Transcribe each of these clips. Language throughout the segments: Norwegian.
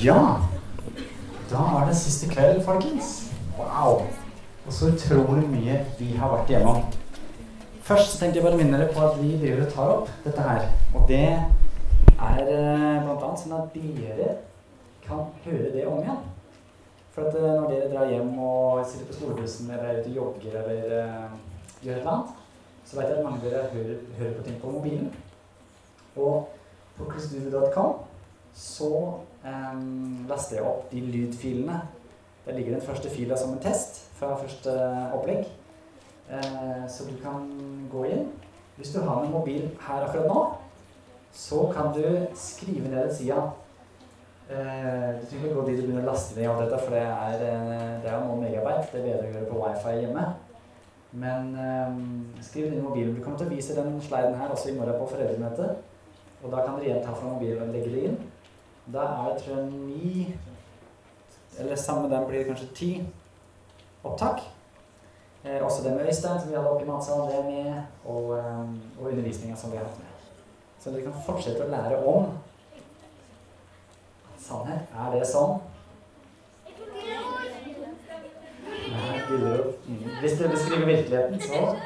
Ja, da er det siste kveld, folkens. Wow. Og så utrolig mye vi har vært igjennom. Først tenkte jeg bare å minne dere på at vi driver og tar opp dette her. Og det er eh, blant annet sånn at dere kan høre det om igjen. For at eh, når dere drar hjem og sitter på skolebussen eller er ute og jogger eller uh, gjør et eller annet, så vet jeg at mange av dere hører, hører på ting på mobilen. Og på christstudio.com så um, laster jeg opp de lydfilene. Der ligger den første fila som en test fra første opplegg. Uh, så du kan gå inn. Hvis du har en mobil her akkurat nå, så kan du skrive ned den sida. Uh, du trenger ikke gå dit og begynne å laste ned alt dette, for det er, det er noen megabyte. Det er bedre å gjøre på wifi hjemme. Men um, skriv i mobilen. Du kommer til å vise den sliden her også i morgen på foreldremøtet. Og da kan dere igjen ta fra mobilen og legge det inn. Da er det tror jeg ni Eller sammen med dem blir det kanskje ti opptak. Eh, også det med Øystein, som vi hadde oppe i matsalen, det med. Og, um, og undervisninga som vi har hatt med. Så dere kan fortsette å lære om sannhet. Er det sånn? Nei. Mm. Hvis dere beskriver virkeligheten, så,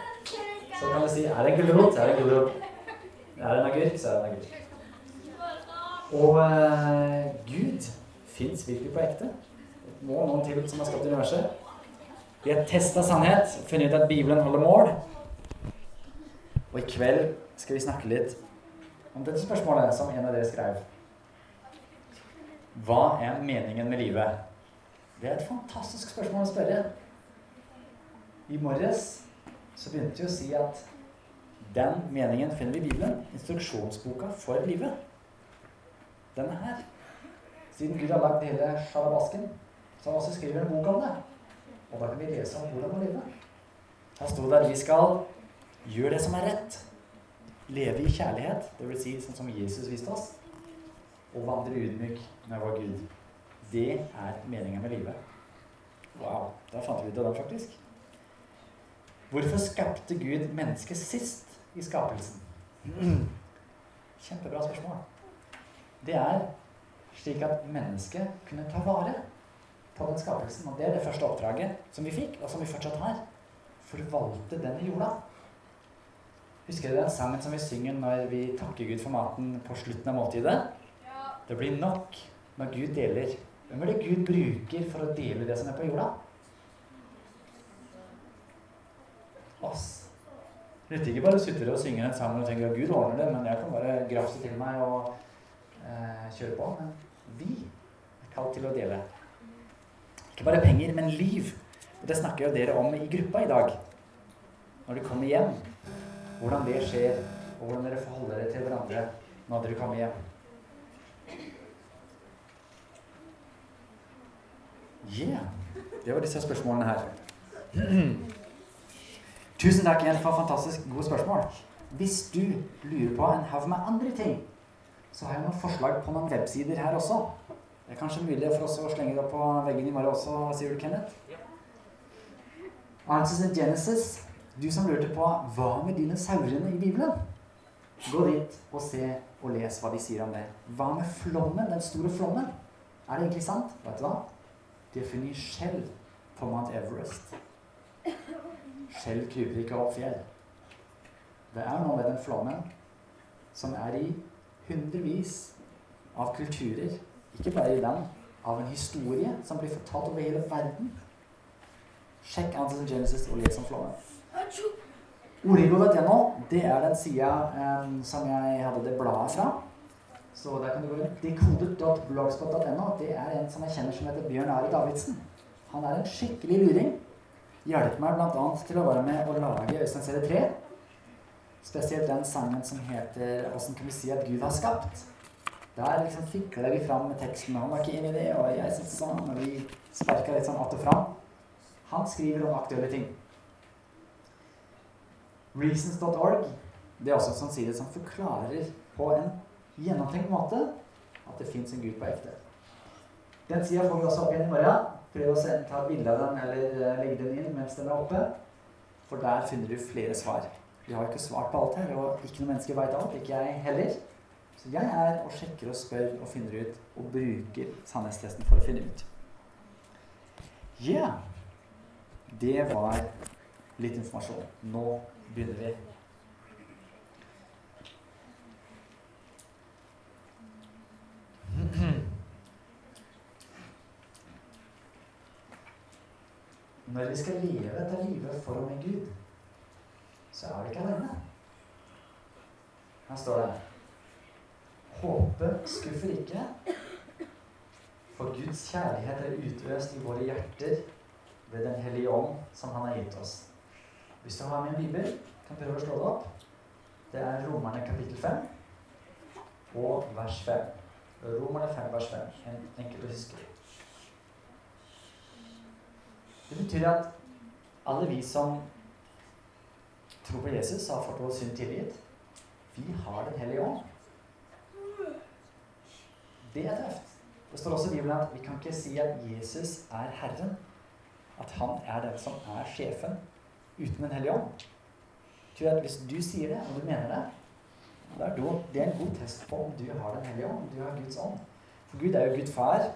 så kan du si er det en gulrot, så er det en gulrot. Er det en agurk, så er det en agurk. Og uh, Gud fins virkelig på ekte. Må noen til som har skapt universet. Vi har testa sannhet, funnet ut at Bibelen holder mål. Og i kveld skal vi snakke litt om dette spørsmålet som en av dere skrev. Hva er meningen med livet? Det er et fantastisk spørsmål å spørre. I morges så begynte vi å si at den meningen finner vi i Bibelen. Instruksjonsboka for livet. Den er her. Siden Gud har lagd hele sjalabasken, så har han også skrevet en bok om det. Og da kan vi lese om hvordan å leve. Her sto at vi skal gjøre det som er rett. Leve i kjærlighet, dvs. Si, sånn som Jesus viste oss. Og vandre ydmyk med vår Gud. Det er meningen med livet. Wow. Da fant vi ut av det, faktisk. Hvorfor skapte Gud mennesket sist i skapelsen? Kjempebra spørsmål. Det er slik at mennesket kunne ta vare på den skapelsen. Og det er det første oppdraget som vi fikk, og som vi fortsatt har. Forvalte denne jorda. Husker dere den sangen som vi synger når vi takker Gud for maten på slutten av måltidet? Det blir nok når Gud deler. Hvem er det Gud bruker for å dele det som er på jorda? Oss. Det nytter ikke bare å sutre og synge en sang og tenke at Gud ordner det, men jeg kan bare grafse til meg og eh, kjøre på. Men vi er kalt til å dele. Ikke bare penger, men liv. Og det snakker jo dere om i gruppa i dag. Når du kommer hjem. Hvordan det skjer, og hvordan dere forholder dere til hverandre når dere kommer hjem. Yeah. Det var disse spørsmålene her. Tusen takk igjen for fantastisk gode spørsmål. Hvis du lurer på en haug med andre ting, så har jeg noen forslag på noen websider her også. Det er kanskje mulig for oss å slenge det på veggen i morgen også, sier du, Kenneth? Answers in Genesis. Du som lurte på hva med dinosaurene i Bibelen? Gå dit og se og les hva de sier om det. Hva med flommen, den store flommen? Er det egentlig sant? Vet du hva? De har funnet skjell på Mount Everest. Skjell kryper ikke opp fjell. Det er noe med den flommen som er i hundrevis av kulturer, ikke bare i land, av en historie som blir fortalt over hele verden. Sjekk Answers Genesis og les om flommen. Origo.no, det er den sida um, som jeg hadde det bladet fra. Så der kan du gå inn. Dekodet.blogspot.no, det er en som jeg kjenner som heter Bjørn Ari Davidsen. Han er en skikkelig luring. Hjelper meg bl.a. til å være med å lage Øystein serie 3. Spesielt den sangen som heter 'Åssen kan vi si at Gud har skapt'? Der liksom fikler vi fram med teksten. Han var ikke enig i det, og jeg syntes sånn. Og vi sparka litt sånn att og fram. Han skriver om aktuelle ting. Reasons.org det er også en sånn side som forklarer på en gjennomtenkt måte at det fins en Gud på ekte. Den sida får vi også opp igjen i morgen. Prøv å ta bilde av den eller legge den inn mens den er oppe. For der finner du flere svar. Vi har ikke svart på alt her, og ikke noe menneske veit alt. Ikke jeg heller. Så jeg er og sjekker og spør og finner ut og bruker sannhetstesten for å finne ut. Ja, yeah. det var litt informasjon. Nå begynner vi. Når vi skal leve dette livet foran Gud, så er du ikke alene. Her står det Håpet skuffer ikke, for Guds kjærlighet er utøst i våre hjerter ved Den hellige ånd som Han har gitt oss. Hvis du har med en bibel, kan prøve å slå det opp. Det er Romerne kapittel 5 og vers 5. Romerne 5, vers 5. En enkelt å huske. Det betyr at alle vi som tror på Jesus, har fått vår synd tilgitt. Vi har Den hellige ånd. Det er tøft. Det står også i Bibelen at vi kan ikke si at Jesus er Herren. At han er den som er sjefen, uten Den hellige ånd. At Hvis du sier det, og du mener det, det er en god test på om du har Den hellige ånd, om du har Guds ånd. For Gud er jo Gud far.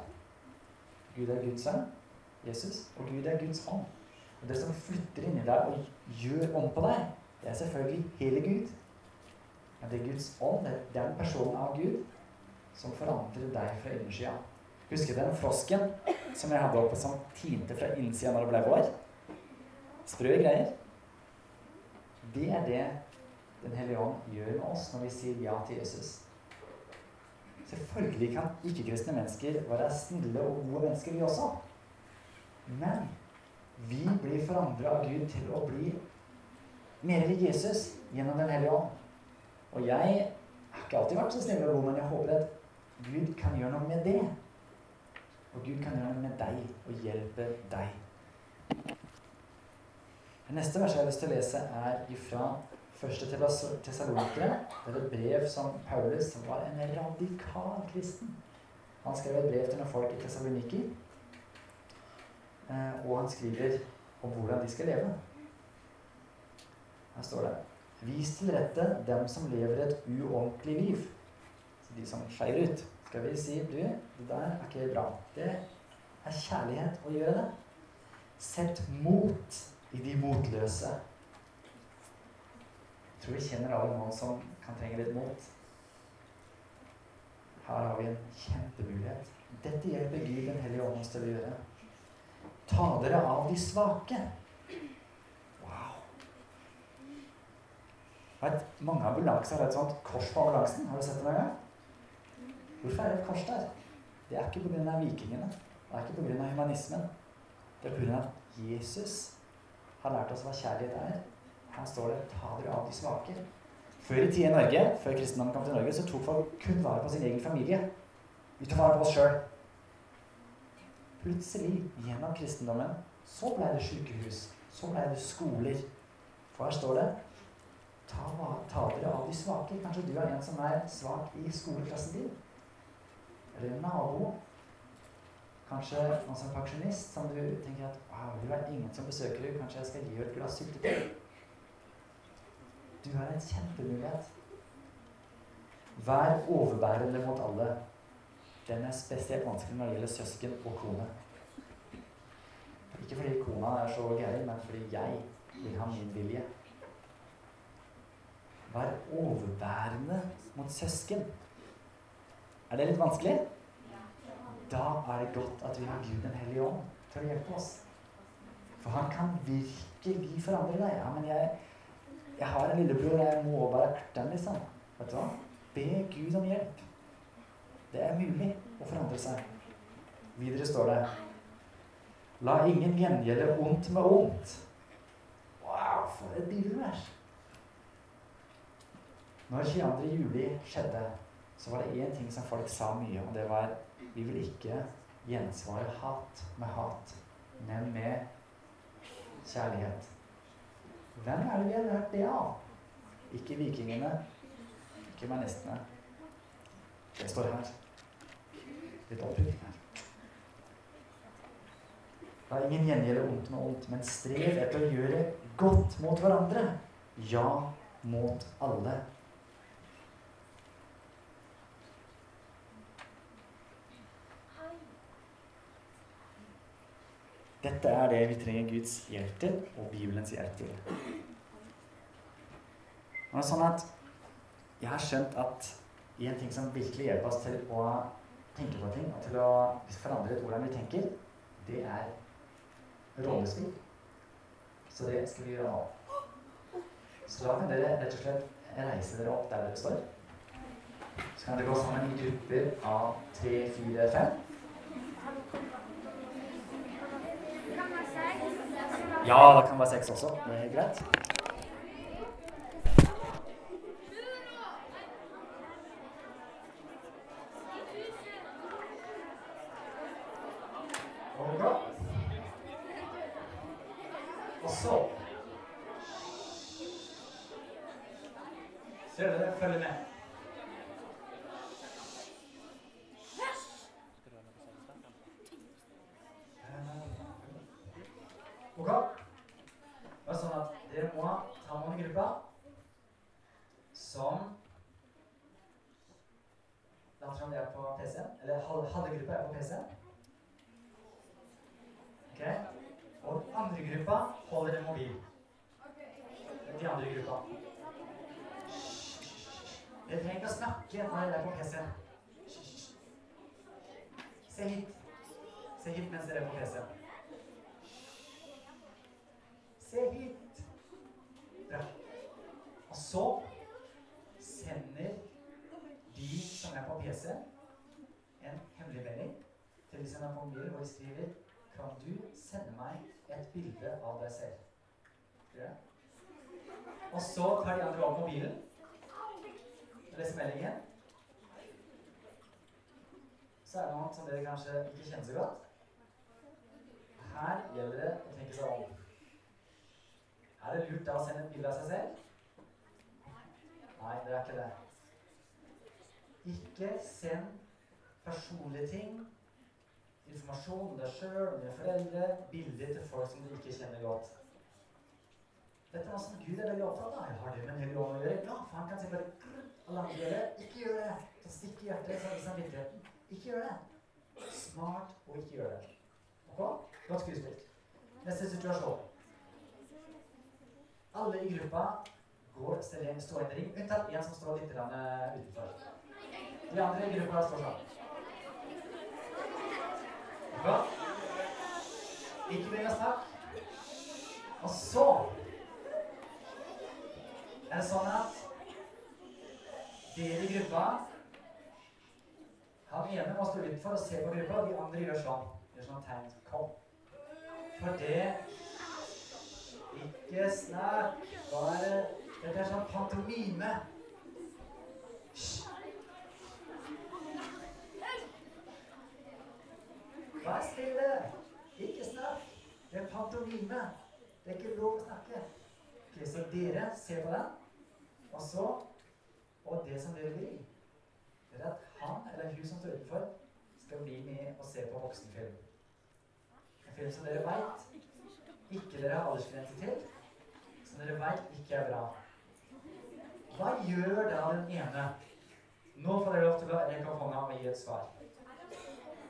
Gud er Guds sønn, Jesus, og Gud er Guds ånd. Og det som flytter inni deg og gjør om på deg, det er selvfølgelig hele Gud. Men det er Guds ånd, det er den personen av Gud som forandrer deg fra innsida. Husker du den frosken som jeg hadde oppe som tinte fra innsida når det ble vår? Sprø greier. Det er det Den hellige ånd gjør med oss når vi sier ja til Jesus. Selvfølgelig kan ikke-kristne mennesker være snille og gode mennesker, vi også. Men vi blir forandra av Gud til å bli mer lik Jesus gjennom Den hellige ånd. Og jeg har ikke alltid vært så snill og god, men jeg håper at Gud kan gjøre noe med det. Og Gud kan gjøre noe med deg og hjelpe deg. Det neste verset jeg har lyst til å lese, er ifra første Tessalonikere. Det er et brev som Paulus, som var en radikal kristen Han skrev et brev til noen folk i Tessaloniki. Eh, og han skriver om hvordan de skal leve. Her står det Vis til rette dem som lever et uordentlig liv. Så de som skeier ut. Skal vi si du, det der er ikke bra. Det er kjærlighet å gjøre det. Sett mot i de motløse. Jeg tror vi kjenner alle noen som kan trenge litt mot. Her har vi en kjempemulighet. Dette hjelper Gud Den hellige ånd oss til å gjøre. Ta dere av de svake. Vet, mange ambulanser har et sånt kors på ambulansen. Har du sett det noen gang? Hvorfor er det et kors der? Det er ikke pga. vikingene. Det er ikke pga. humanismen. Det er pga. at Jesus har lært oss hva kjærlighet er. Her står det 'ta dere av de svake'. Før i tida i Norge, før kristendommen kom til Norge, så tok folk kun vare på sin egen familie. Vi tok vare på oss sjøl. Plutselig, gjennom kristendommen, så ble det sykehus. Så ble det skoler. For her står det ta, ta dere av de svake. Kanskje du er en som er svak i skoleklassen din. Eller en nabo. Kanskje noen som pensjonist, som du tenker at det er ingen som besøker deg. Kanskje jeg skal gi et glass syltetøy. Du har en kjempemulighet. Vær overbærende mot alle. Den er spesielt vanskelig når det gjelder søsken og kone. Ikke fordi kona er så gæren, men fordi jeg vil ha min vilje. Vær overbærende mot søsken. Er det litt vanskelig? Da er det godt at vi har Gud den hellige ånd til å hjelpe oss. For han kan virkelig forandre deg. Ja, men jeg, jeg har en lillebror, jeg må bare erte den, liksom. Vet du hva? Be Gud om hjelp. Det er mulig å forandre seg. Videre står det La ingen gjengjelde ondt med ondt. Wow, for et bibelvers. Når 22. juli skjedde, så var det én ting som folk sa mye, og det var vi vil ikke gjensvare hat med hat, men med kjærlighet. Hvem er det vi har hørt det av? Ikke vikingene, ikke humanistene. Det står her. Litt oppbygging her. La ingen gjengjelde ondt med ondt, men strev etter å gjøre godt mot hverandre. Ja, mot alle. Dette er det vi trenger Guds hjelp til, og Bibelens hjelp til. Det er sånn at Jeg har skjønt at en ting som virkelig hjelper oss til å tenke på ting, og til å forandre hvordan vi tenker, det er rollespill. Så det skal vi gjøre nå. Så da kan dere rett og slett reise dere opp der dere står. Så kan dere gå sammen i grupper av tre, fire, fem. Ja, det kan være seks også. Det er greit. Og så Ser dere? Følg med. Ok? Det er sånn at dere må ta med en gruppe som Later som de er på PC-en. Eller halve gruppa er på PC-en. Ok? Og andre gruppa holder en mobil. De andre gruppa. Dere trenger ikke å snakke når dere er på PC-en. Se hit. Se hit mens dere er på PC-en. Se hit! Bra. Og så sender de som er på PC, en hemmelig melding til de som er på mobil, hvor de skriver Kan du sende meg et bilde av deg selv? Ja. Og så tar de andre opp mobilen og leser meldingen. Så er det noen som dere kanskje ikke kjenner så godt. Her gjelder det å tenke seg om. Er det lurt å sende et bilde av seg selv? Nei, det er ikke det. Ikke send personlige ting, informasjon om deg sjøl, dine foreldre, bilder til folk som du ikke kjenner godt. Dette er som Gud er veldig opptatt av. Jeg har det med en hellig ånd å gjøre. Ja, for han kan si bare og la andre gjør det. Ikke gjør det. Så stikk i hjertet, så samvittigheten. Ikke gjør det. Smart å ikke gjøre det. Ok? Godt skuespilt. Neste situasjon. Alle i gruppa går streng, står i en ring, unntatt en som står litt uh, utenfor. De andre i gruppa står sånn. Bra. Ikke begynn å snakke. Og så er det sånn at dere i gruppa Han ene må stå utenfor og se på gruppa, og de andre gjør sånn. Gjør sånn tegn. Kom. For det ikke snakk. Det? Dette er sånn pantomime. Vær stille. Ikke snakk. Det er pantomime. Det er ikke lov å snakke. Ok, Så dere ser på den, og så Og det som dere vil, det er at han eller hun som står utenfor, skal bli med og se på voksenfilm. En film som dere veit ikke dere har aldersgrense til, som dere veit ikke er bra. Hva gjør da den ene? Nå får dere lov til å rekke opp hånda og gi et svar.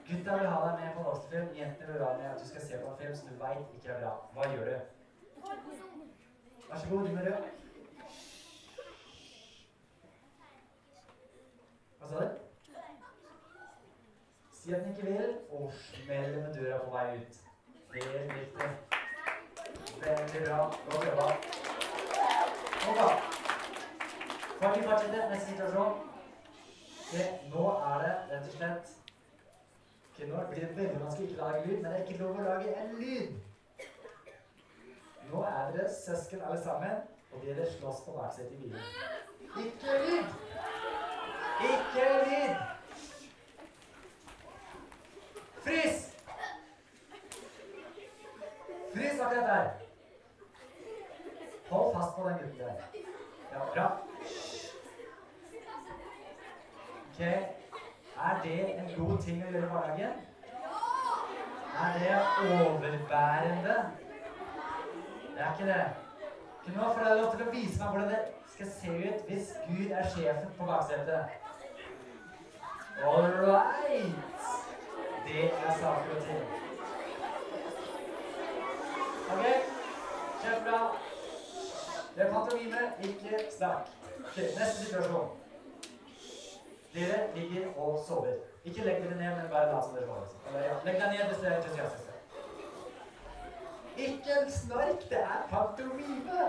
Gutta vil ha deg med på voksenfilm. Jentene vil ha deg med at du skal se på en film som du veit ikke er bra. Hva gjør du? Vær så god, du med rød. Hva sa du? Si at den ikke vil, og smell med døra på vei ut. Det er viktig. Veldig bra. Godt jobba. Nå da. Kan vi fortsette neste situasjon? Okay, nå er det rett og slett okay, Nå blir det veldig vanskelig lage lyd, men det er ikke lov å lage en lyd. Nå er dere søsken alle sammen, og dere slåss på hvert i bilen. Ikke lyd! Ikke lyd! Frys! Frys akkurat der. Hold fast på den gutten der. Ja, bra. Ok. Er det en god ting å gjøre i hverdagen? Er det overbærende? Det er ikke det. Kunne får jeg lov til å vise meg hvordan det skal se ut hvis Gud er sjefen på baksetet. All right. Det er saker og ting. OK? Kjempebra. Det er pantomime, ikke snakk. Okay, neste situasjon. Dere ligger og sover. Ikke legg dere ned, men bare la som dere sover. Liksom. Eller, ja. Legg deg ned hvis dere er entusiastiske. Ikke en snork, det er pantomime!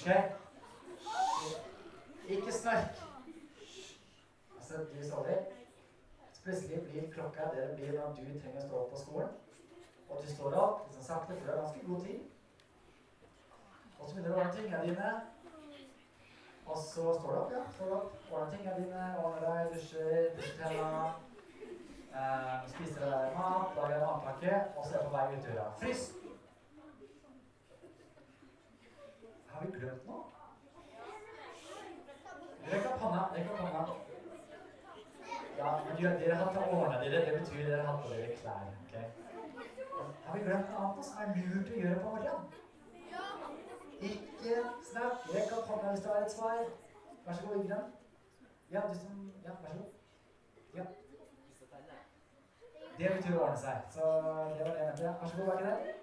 OK? Ikke snork. Altså, du sover. Plutselig blir klokka der det blir når du trenger å stå opp på skolen. Og du står opp liksom sakte, for er har ganske god tid. Og så begynner du å ordne tingene dine. Og så står du opp, ja. Står du opp, ordner tingene dine, ordner deg, dusjer, dusjer tennene. Eh, spiser deg mat, lager matpakke, og så er du på vei ut døra. Frys! Har vi glemt noe? Rekk opp hånda. Rekk opp hånda. Ja, men dere har ordna dere. Det betyr dere har på dere klær. ok? Har vi glemt noe annet som er lurt å gjøre på morgenen? Ikke snakk. Rekk opp hånda hvis du har et svar. Vær så god, Ingrid. Ja, du som Ja, vær så god. Ja. Det betyr å ordne seg. Så det var det jeg. Vær så god, var ikke det?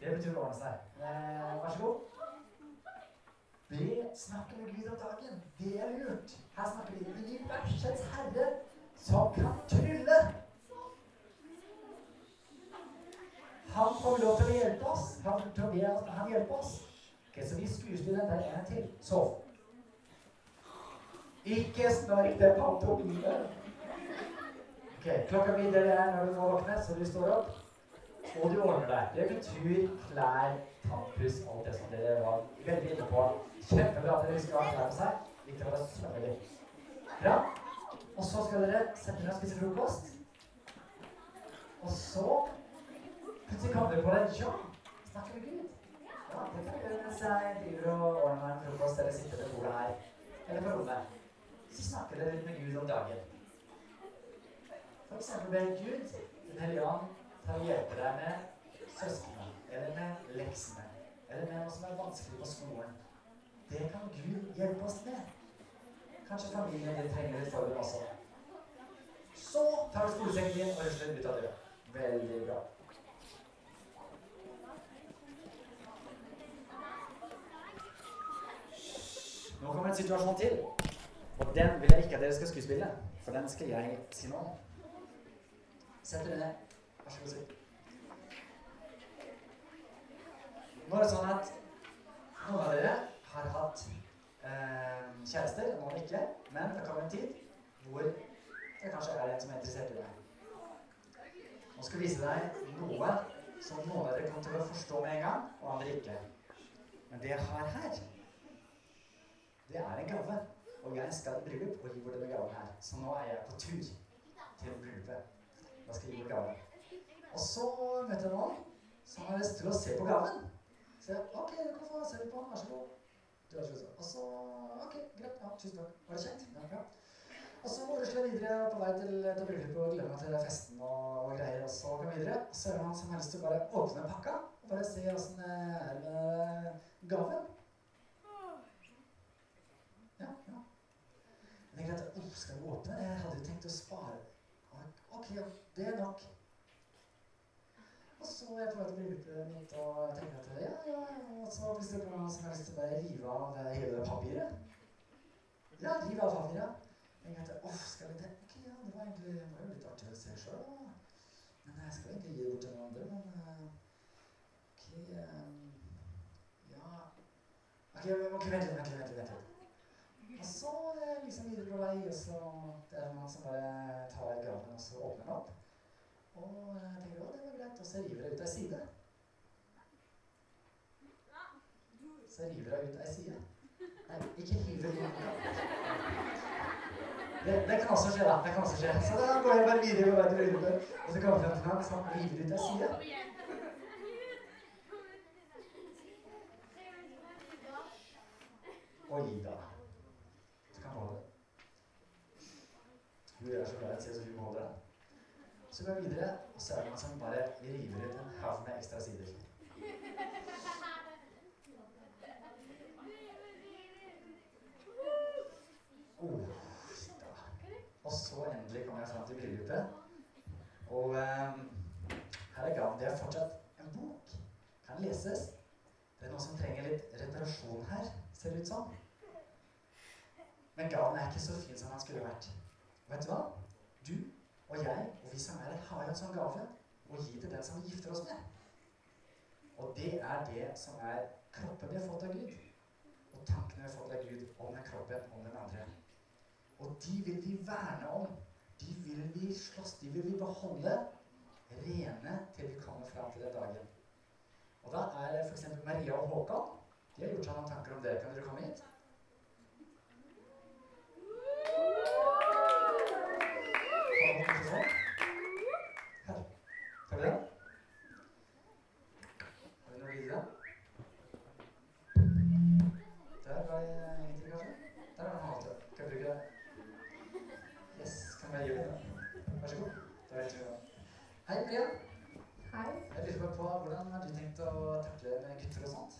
Det betyr å ordne seg. Eh, vær så god. Be, snakke med Gud om dagen. Det er lurt. Her snakker vi med universets herre som kan trylle. Han får lov til å hjelpe oss. Han, å oss, han hjelper oss. Ok, Så vi skuespiller den en til. Sov. Ikke snark det pantomime. Ok, Klokka mi er når du må våkne, så du står opp. Og du ordner deg. Det betyr klær, tannpuss, alt det som dere var veldig inne på. Kjempebra at dere skal ha klær på seg. Viktig for oss. Veldig. Bra. Og så skal dere sette dere og spise frokost. Og så plutselig kommer vi på det. Ja, snakker med Gud. Ja, det kan jeg gjøre mens jeg driver og ordner meg en frokost eller sitter ved bordet her. Eller på rommet. Så snakker dere litt med Gud om dagen. For eksempel ber Gud, Den hellige ånd, til å hjelpe deg med søsknene, eller med leksene, eller med noe som er vanskelig på skolen. Det kan Gud hjelpe oss med. Kanskje familien din trenger litt forberedelse også. Så tar du skolesekken din og rusler ut av døra. Veldig bra. Nå kommer en situasjon til. Og den vil jeg ikke at dere skal skuespille, for den skal jeg si noe om. Sett dere ned. Vær så god. Nå er det sånn at noen av dere har hatt eh, kjærester, noen ikke. Men det kommer en tid hvor det kanskje er en som er interessert i deg. Nå skal jeg vise deg noe som noen av dere kommer til å forstå med en gang, og andre ikke. Men det jeg har her, det er en gave. Og jeg skal i bryllup og gi bort denne gaven her. Så nå er jeg på tur til bryllupet. Da skal jeg gi gaven. Og så møter jeg noen som har lyst til å se på gaven. Så jeg, ok, du kan få se på den. Vær så god. Og så Ok, greit. Ja, tusen takk. Var det kjent? Ja, bra. Og så rusler jeg videre på vei til, bryllupet og gleder meg til festen og, og greier. Og så går vi videre. Og så er det han som har lyst å bare åpne pakka og bare se åssen det er med gaven. Ja, ja. Jeg tenkte at oh, skal vi åpne? Jeg hadde jo tenkt å spare. Ok, ja, det er nok. Og så er jeg på vei til bryllupet mitt og jeg tenker at ja, ja. Og så hvis det er noen som har lyst til å bare rive av hele papiret. Ja, rive av papiret. Jeg tenkte oh, skal vi det? Ok, ja, det var egentlig det var jo litt artig å se sjøl. Men jeg skal egentlig gi det bort til noen andre. Men uh, ok um, Ja Ok, ok, vent litt, vent litt. Og så jeg liksom videre på vei, og så er det noen som bare tar graven og så åpner den opp. Og jeg tenker å, det var greit. Og så river jeg ut ei side. Så river jeg ut ei side. Nei, ikke hiver. Det, det kan også skje, da. Det kan også skje. Så da går jeg bare videre på vei til bryllupet, og så kommer jeg til han som river ut ei side. Oi da. Du kan holde det. Hun er så glad i å se, så hun holder den. Så går jeg videre, og så er det noen som bare river ut en haug med ekstra sider. Oh. Og så endelig kommer jeg fram til bryllupet. Og um, her er gaven. Det er fortsatt en bok. Kan leses. Det er noen som trenger litt reparasjon her, ser det ut som. Men gaven er ikke så fin som den skulle vært. Vet du hva? Du og jeg og vi som er her, har en sånn gave å gi til den som vi gifter oss med. Og det er det som er kroppen vi har fått av Gud. Og tankene vi har fått av Gud om den kroppen, om den andre. Og de vil vi verne om. De vil vi slåss, de vil vi beholde rene til vi kommer fram til den dagen. Og da er f.eks. Maria og Håkan De har gjort seg noen tanker om det. Kan dere komme hit? Her. Tar vi den? Har vi noe videre? Der var jeg ingenting, kanskje? Der er den halte. Kan jeg bruke det? Yes. Kan jeg gi den? Vær så god. Da vet vi det. Hei, Maria. Hei. Jeg lurer bare på hvordan har du tenkt å takle med gutter og sånt?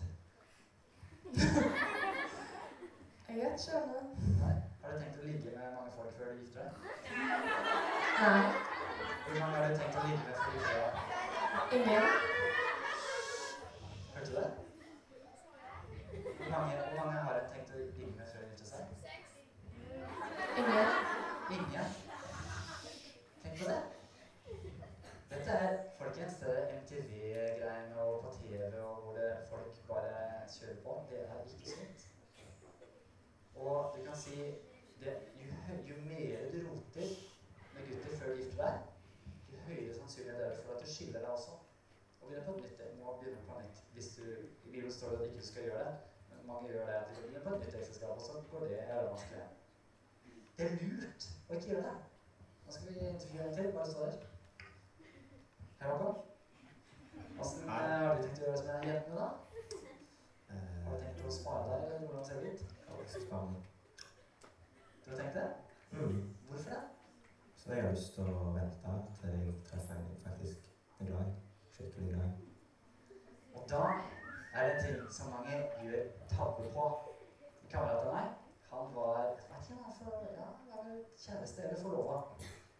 Jeg vet. Nei. Har du tenkt å ligge med mange folk før du gifter deg? Nei. Hvor mange har du tenkt å ligge med før du gifter deg? Ingen. Hørte du det? Hvor mange, hvor mange har du tenkt å ligge med før de gifter seg? Ingen. Ingen? Tenk på det. Dette er folkens, det er MTV-greiene og på TV og hvor det folk bare kjører på. Det er ikke sunt. Og du kan si det, jo, jo mer du roter med gutter før du gifter deg, jo høyere sannsynlighet er det for at du skiller deg også. Og begynner på et nytt, du må begynne på nytt. Hvis du, I Bibelen står det at du ikke skal gjøre det, men mange gjør det. at de begynner på et nytt ekteskap, og så går det vanskelig. Det er lurt å ikke gjøre det. Nå skal vi intervjue en til. Bare stå der. Hei, Håkon. Åssen eh, har du tenkt å gjøre det med jentene, da? Har du tenkt å spare deg, eller hvordan ser det ut? Du har tenkt det? Mm. Hvorfor det? Så jeg har lyst til å vente til jeg treffer en jeg faktisk er glad i. Skikkelig glad i. Og da er det en ting som mange gjør tabbe på. Kameraten kamerat av meg, han var vet ikke, han for, ja, han var kjæreste eller forlova.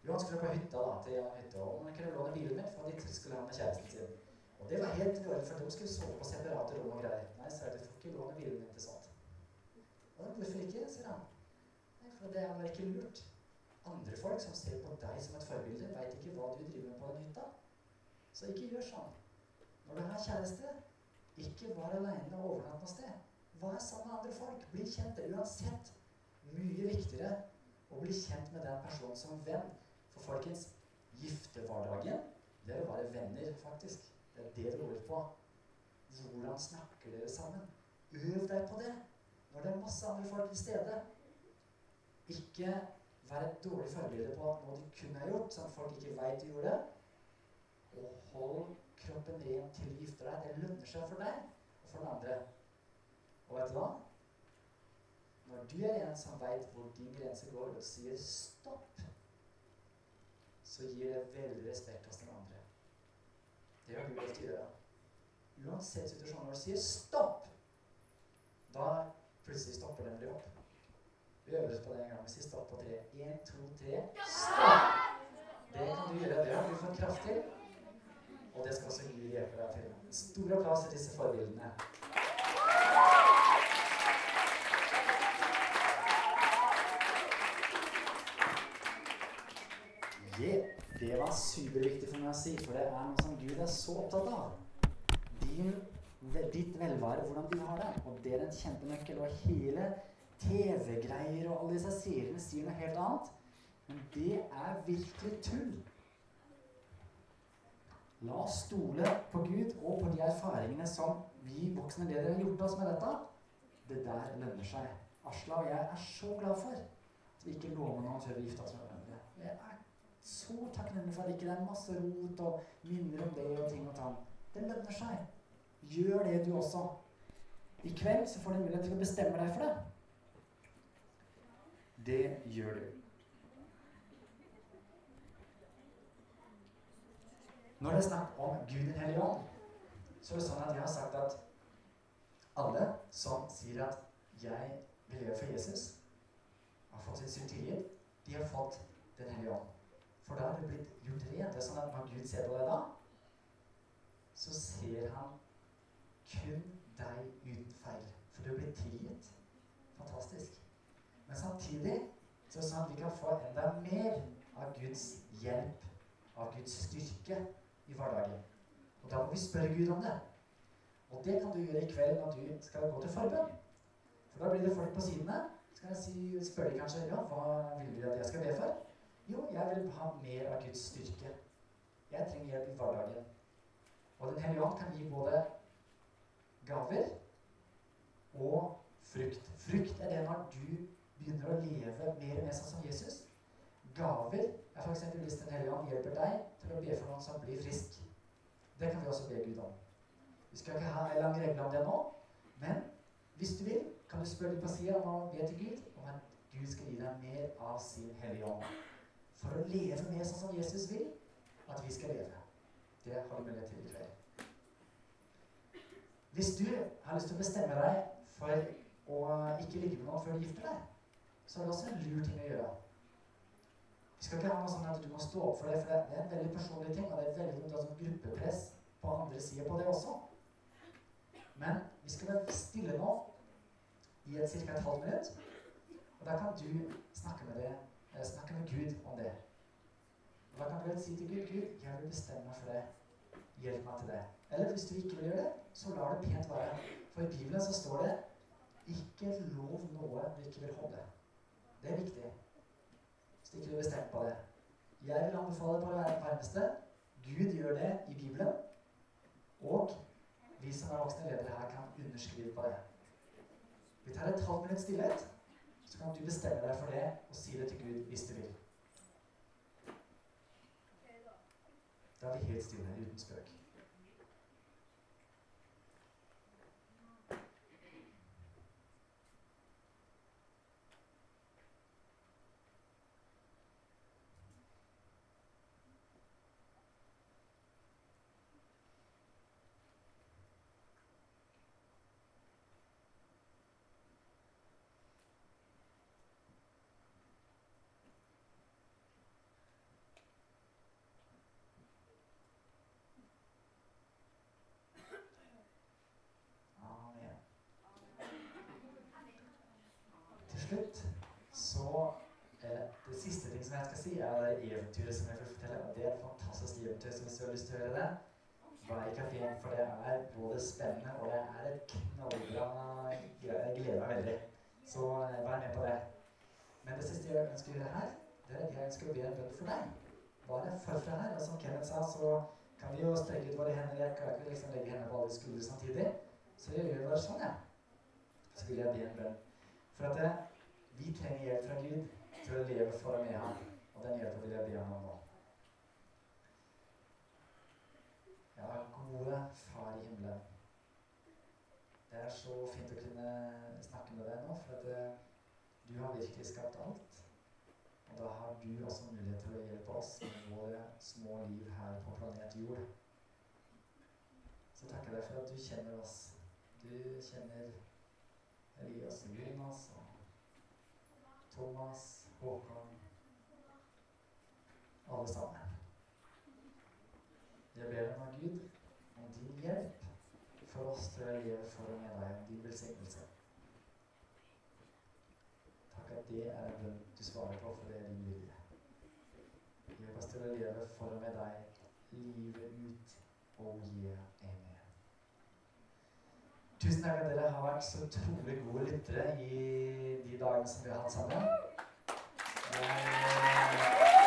Jo, han skulle på hytta da, til Jan hytte, og han kunne låne bilen min, for de skulle ha med kjæresten sin. Og det var helt dårlig, for de skulle sove på separate rom og greier. Nei, sa jeg, du får ikke låne bilen min til sånt. Og hvorfor ikke, sier han. For det er bare ikke lurt. Andre folk som ser på deg som et forbilde, veit ikke hva du driver med på den hytta. Så ikke gjør sånn. Når du har kjæreste, ikke vær aleine og overnatt noe sted. Vær sammen med andre folk. Bli kjent. Det er uansett mye viktigere å bli kjent med den personen som venn. For folkens, giftehverdagen, det er å være venner, faktisk. Det er det det går på. Hvordan snakker dere sammen? Øv deg på det når det er masse andre folk til stede. Ikke vær et dårlig forbilde på noe du kunne ha gjort, sånn at folk ikke veit du gjorde. Og hold kroppen ren til du gifter deg. Det lønner seg for deg og for den andre. Og vet du hva? Når du er en som veit hvor din grense går, og sier stopp, så gir det veldig respekt hos den andre. Det har du å gjøre. Uansett situasjon, når du sier stopp, da plutselig stopper den deg opp. Oss på det en gang. Vi står på tre. Én, to, tre. Stopp! Det kan du gjøre. Det har du fått kraft til. Og det skal også Gud hjelpe deg til. Stor applaus til disse forbildene. Yeah, det var superviktig for meg å si, for det er noe som Gud er så opptatt av. Din, ditt velvære, hvordan du har det. Og det er en kjempenøkkel. Og hele TV-greier og alle disse seriene sier noe helt annet. Men det er virkelig tull. La oss stole på Gud og på de erfaringene som vi voksne ledere har gjort oss med dette. Det der lønner seg. Asla og jeg er så glad for at vi ikke lover noen før vi gifte oss med hverandre. Jeg er så takknemlig for at det ikke er masse rot og minner om det og ting og tang. Det lønner seg. Gjør det, du også. I kveld så får du mulighet til å bestemme deg for det. Det gjør du. Når det er snakk om Gud den hellige ånd, så er det sånn at jeg har sagt at alle som sier at 'jeg vil leve for Jesus', har fått sin synd tilgitt, de har fått Den hellige ånd. For da er det blitt gjort rent. Det er sånn at når Gud ser på deg da, så ser han kun deg uten feil. For du blitt tilgitt. Fantastisk. Men samtidig så sånn at vi kan få enda mer av Guds hjelp, av Guds styrke i hverdagen. Og da må vi spørre Gud om det. Og det kan du gjøre i kveld når du skal gå til forbønn. For da blir det folk på sidene. Så kan jeg si, spørre de kanskje ja, hva vil du at jeg skal be for? Jo, jeg vil ha mer av Guds styrke. Jeg trenger hjelp i hverdagen. Og Den hellige ånd kan gi både gaver og frukt. Frukt er det når du begynner å leve mer og mer sånn som Jesus. Gaver er f.eks. hvis Den hellige ånd hjelper deg til å be for noen som blir frisk. Det kan vi også be Gud om. Vi skal ikke ha en lang regle om det nå, men hvis du vil, kan du spørre på sida om å be til Gud om at Gud skal gi deg mer av sin hellige ånd. For å leve mer sånn som Jesus vil at vi skal leve. Det har du mulighet til i kveld. Hvis du har lyst til å bestemme deg for å ikke ligge med noen før du gifter deg, så er det også en lur ting å gjøre. Vi skal ikke ha noe sånn at du må stå opp for det, for det er en veldig personlig ting, og det er veldig ha sånn gruppepress på andre sida på det også. Men vi skal være stille nå i et ca. et halvt minutt, og da kan du snakke med, det, eh, snakke med Gud om det. Og da kan du vel si til Gud Gud, jeg vil bestemme meg for det. Hjelp meg til det. Eller hvis du ikke vil gjøre det, så lar det pent være. For i Bibelen så står det ikke lov noe du ikke vil holde. Det er viktig. Så ikke du er bestemt på det. Jeg vil anbefale på det varmeste Gud gjør det i Bibelen. Og vi som er voksne ledere her, kan underskrive på det. Vi tar et halvt minutt stillhet, så kan du bestemme deg for det og si det til Gud hvis du vil. Da er vi helt stille uten spøk. Amen. Til slutt så eh, Det siste ting som jeg skal si, er det eventyret som jeg vil fortelle. Og det er et fantastisk eventyr, så hvis du har lyst til å høre det, vær i kafeen, for det er både spennende og det er et knallbra Jeg gleder meg veldig. Så eh, vær med på det. Men det siste jeg ønsker å gjøre her, det er at jeg ønsker å be en bønn for deg. Bare forfra her. Og som Kenneth sa, så kan vi jo strekke ut våre hender. Jeg kan ikke liksom legge hendene på alle skuldre samtidig. Så jeg gjør bare sånn, ja. Så vil jeg be en bønn. For at det, vi trenger hjelp fra Gud til å leve for og med ham. Og den hjelpa vil jeg be ham om nå. Ja, gode Far i himmelen. Det er så fint å kunne snakke med deg nå, for at du har virkelig skapt alt. Og da har du også mulighet til å hjelpe oss med våre små liv her på planet Jord. Så takker jeg deg for at du kjenner oss. Du kjenner Elias og Jonas og Thomas, Håkon Alle sammen. Jeg ber om av Gud om din hjelp for oss til å leve for og med deg, om din velsignelse. Takk at det er en bønn du svarer på, for det er din vilje. Hjelp oss til å leve for og med deg livet ut. og amen. Tusen takk at dere har vært så utrolig gode lyttere i de dagene som vi har hatt sammen. Og